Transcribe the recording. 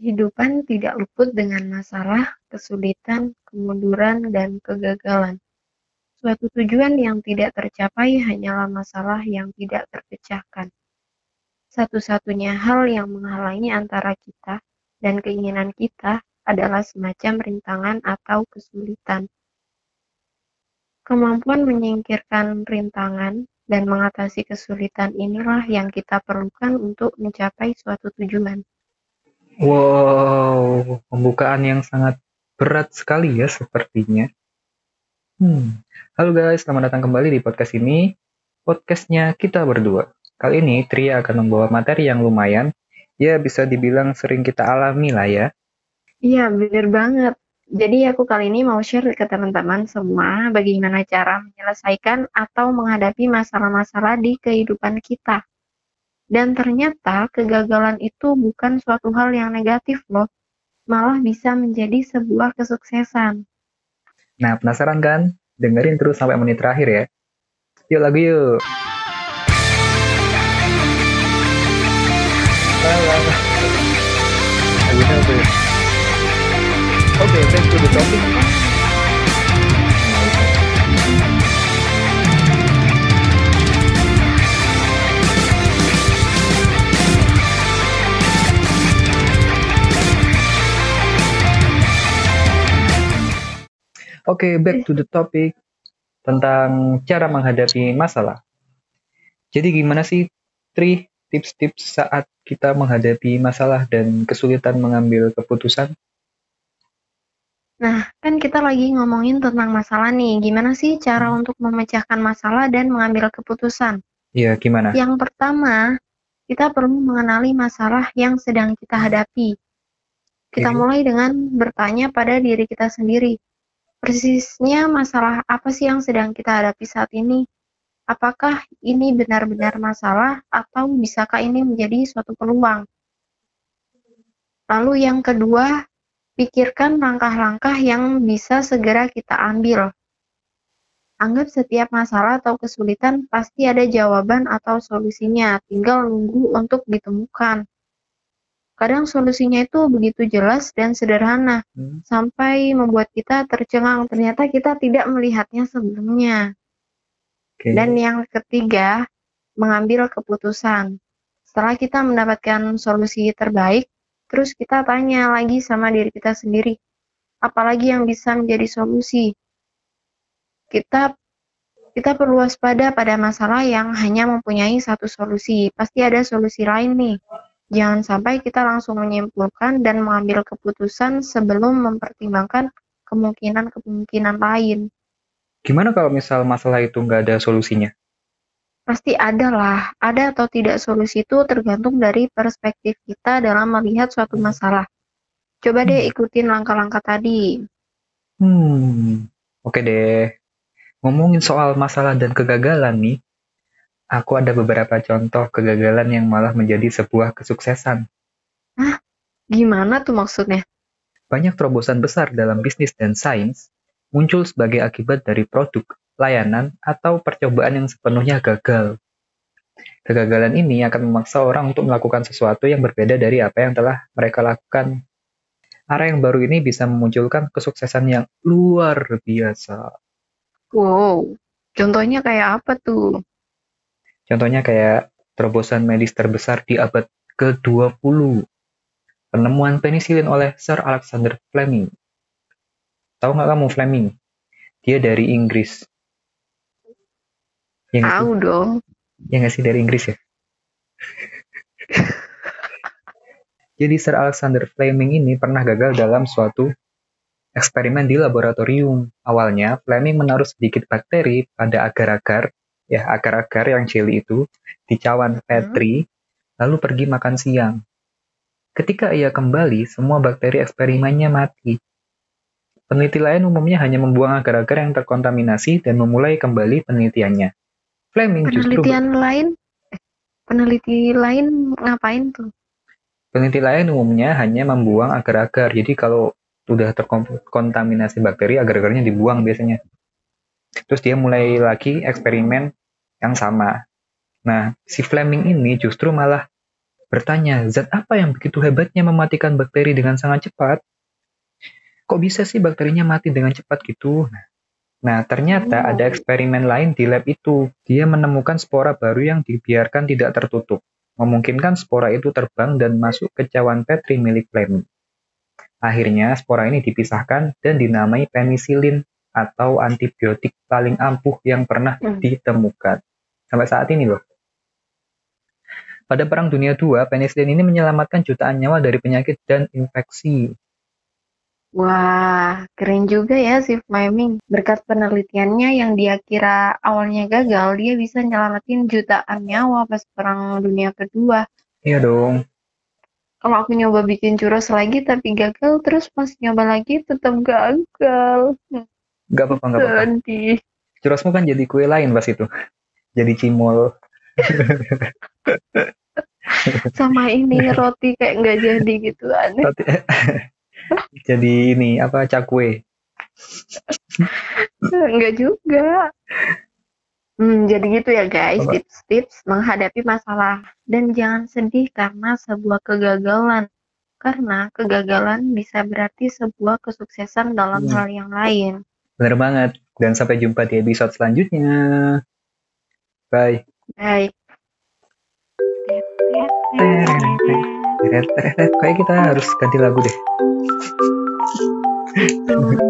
Kehidupan tidak luput dengan masalah, kesulitan, kemunduran, dan kegagalan. Suatu tujuan yang tidak tercapai hanyalah masalah yang tidak terpecahkan. Satu-satunya hal yang menghalangi antara kita dan keinginan kita adalah semacam rintangan atau kesulitan. Kemampuan menyingkirkan rintangan dan mengatasi kesulitan inilah yang kita perlukan untuk mencapai suatu tujuan. Wow, pembukaan yang sangat berat sekali ya sepertinya. Hmm. Halo guys, selamat datang kembali di podcast ini. Podcastnya kita berdua. Kali ini Tria akan membawa materi yang lumayan, ya bisa dibilang sering kita alami lah ya. Iya, bener banget. Jadi aku kali ini mau share ke teman-teman semua bagaimana cara menyelesaikan atau menghadapi masalah-masalah di kehidupan kita. Dan ternyata kegagalan itu bukan suatu hal yang negatif loh, malah bisa menjadi sebuah kesuksesan. Nah, penasaran kan? Dengerin terus sampai menit terakhir ya. Yuk lagu yuk. Oke, okay, back to the topic. Oke, okay, back to the topic tentang cara menghadapi masalah. Jadi gimana sih Tri tips-tips saat kita menghadapi masalah dan kesulitan mengambil keputusan? Nah, kan kita lagi ngomongin tentang masalah nih. Gimana sih cara hmm. untuk memecahkan masalah dan mengambil keputusan? Iya, gimana? Yang pertama, kita perlu mengenali masalah yang sedang kita hadapi. Kita okay. mulai dengan bertanya pada diri kita sendiri persisnya masalah apa sih yang sedang kita hadapi saat ini? Apakah ini benar-benar masalah atau bisakah ini menjadi suatu peluang? Lalu yang kedua, pikirkan langkah-langkah yang bisa segera kita ambil. Anggap setiap masalah atau kesulitan pasti ada jawaban atau solusinya, tinggal nunggu untuk ditemukan. Kadang solusinya itu begitu jelas dan sederhana, hmm. sampai membuat kita tercengang. Ternyata kita tidak melihatnya sebelumnya. Okay. Dan yang ketiga, mengambil keputusan. Setelah kita mendapatkan solusi terbaik, terus kita tanya lagi sama diri kita sendiri, apalagi yang bisa menjadi solusi. Kita kita perlu waspada pada masalah yang hanya mempunyai satu solusi. Pasti ada solusi lain nih. Jangan sampai kita langsung menyimpulkan dan mengambil keputusan sebelum mempertimbangkan kemungkinan-kemungkinan lain. Gimana kalau misal masalah itu nggak ada solusinya? Pasti ada lah. Ada atau tidak solusi itu tergantung dari perspektif kita dalam melihat suatu masalah. Coba deh hmm. ikutin langkah-langkah tadi. Hmm, oke deh. Ngomongin soal masalah dan kegagalan nih, Aku ada beberapa contoh kegagalan yang malah menjadi sebuah kesuksesan. Hah? Gimana tuh maksudnya? Banyak terobosan besar dalam bisnis dan sains muncul sebagai akibat dari produk, layanan, atau percobaan yang sepenuhnya gagal. Kegagalan ini akan memaksa orang untuk melakukan sesuatu yang berbeda dari apa yang telah mereka lakukan. Arah yang baru ini bisa memunculkan kesuksesan yang luar biasa. Wow, contohnya kayak apa tuh? Contohnya kayak terobosan medis terbesar di abad ke-20. Penemuan penisilin oleh Sir Alexander Fleming. Tahu nggak kamu Fleming? Dia dari Inggris. Ya Tahu dong. Ya nggak sih dari Inggris ya? Jadi Sir Alexander Fleming ini pernah gagal dalam suatu eksperimen di laboratorium. Awalnya, Fleming menaruh sedikit bakteri pada agar-agar ya akar-akar yang cili itu di cawan petri, hmm. lalu pergi makan siang. Ketika ia kembali, semua bakteri eksperimennya mati. Peneliti lain umumnya hanya membuang agar-agar yang terkontaminasi dan memulai kembali penelitiannya. Fleming justru penelitian lain eh, peneliti lain ngapain tuh? Peneliti lain umumnya hanya membuang agar-agar. Jadi kalau sudah terkontaminasi bakteri, agar-agarnya dibuang biasanya. Terus dia mulai lagi eksperimen yang sama. Nah, si Fleming ini justru malah bertanya, zat apa yang begitu hebatnya mematikan bakteri dengan sangat cepat? Kok bisa sih bakterinya mati dengan cepat gitu? Nah, nah ternyata Oh. ada eksperimen lain di lab itu. Dia menemukan spora baru yang dibiarkan tidak tertutup. Memungkinkan spora itu terbang dan masuk ke cawan Petri milik Fleming. Akhirnya, spora ini dipisahkan dan dinamai penisilin atau antibiotik paling ampuh yang pernah Hmm. ditemukan. Sampai saat ini loh. Pada Perang Dunia II, penisilin ini menyelamatkan jutaan nyawa dari penyakit dan infeksi. Wah, keren juga ya si Fleming. Berkat penelitiannya yang dia kira awalnya gagal, dia bisa nyelamatin jutaan nyawa pas Perang Dunia Kedua. Iya dong. Kalau aku nyoba bikin churros lagi tapi gagal, terus pas nyoba lagi tetap gagal. Gak apa-apa, gak apa-apa. Sedih. Churrosmu kan jadi kue lain pas itu. Jadi cimol. Sama ini roti kayak nggak jadi gitu aneh. Tapi- jadi ini, apa, cakwe. Enggak juga. Hmm, jadi gitu ya guys, tips-tips menghadapi masalah. Dan jangan sedih karena sebuah kegagalan. Karena kegagalan bisa berarti sebuah kesuksesan dalam Hmm. hal yang lain. Bener banget. Dan sampai jumpa di episode selanjutnya. Bye. Bye. Kayak kita harus ganti lagu deh.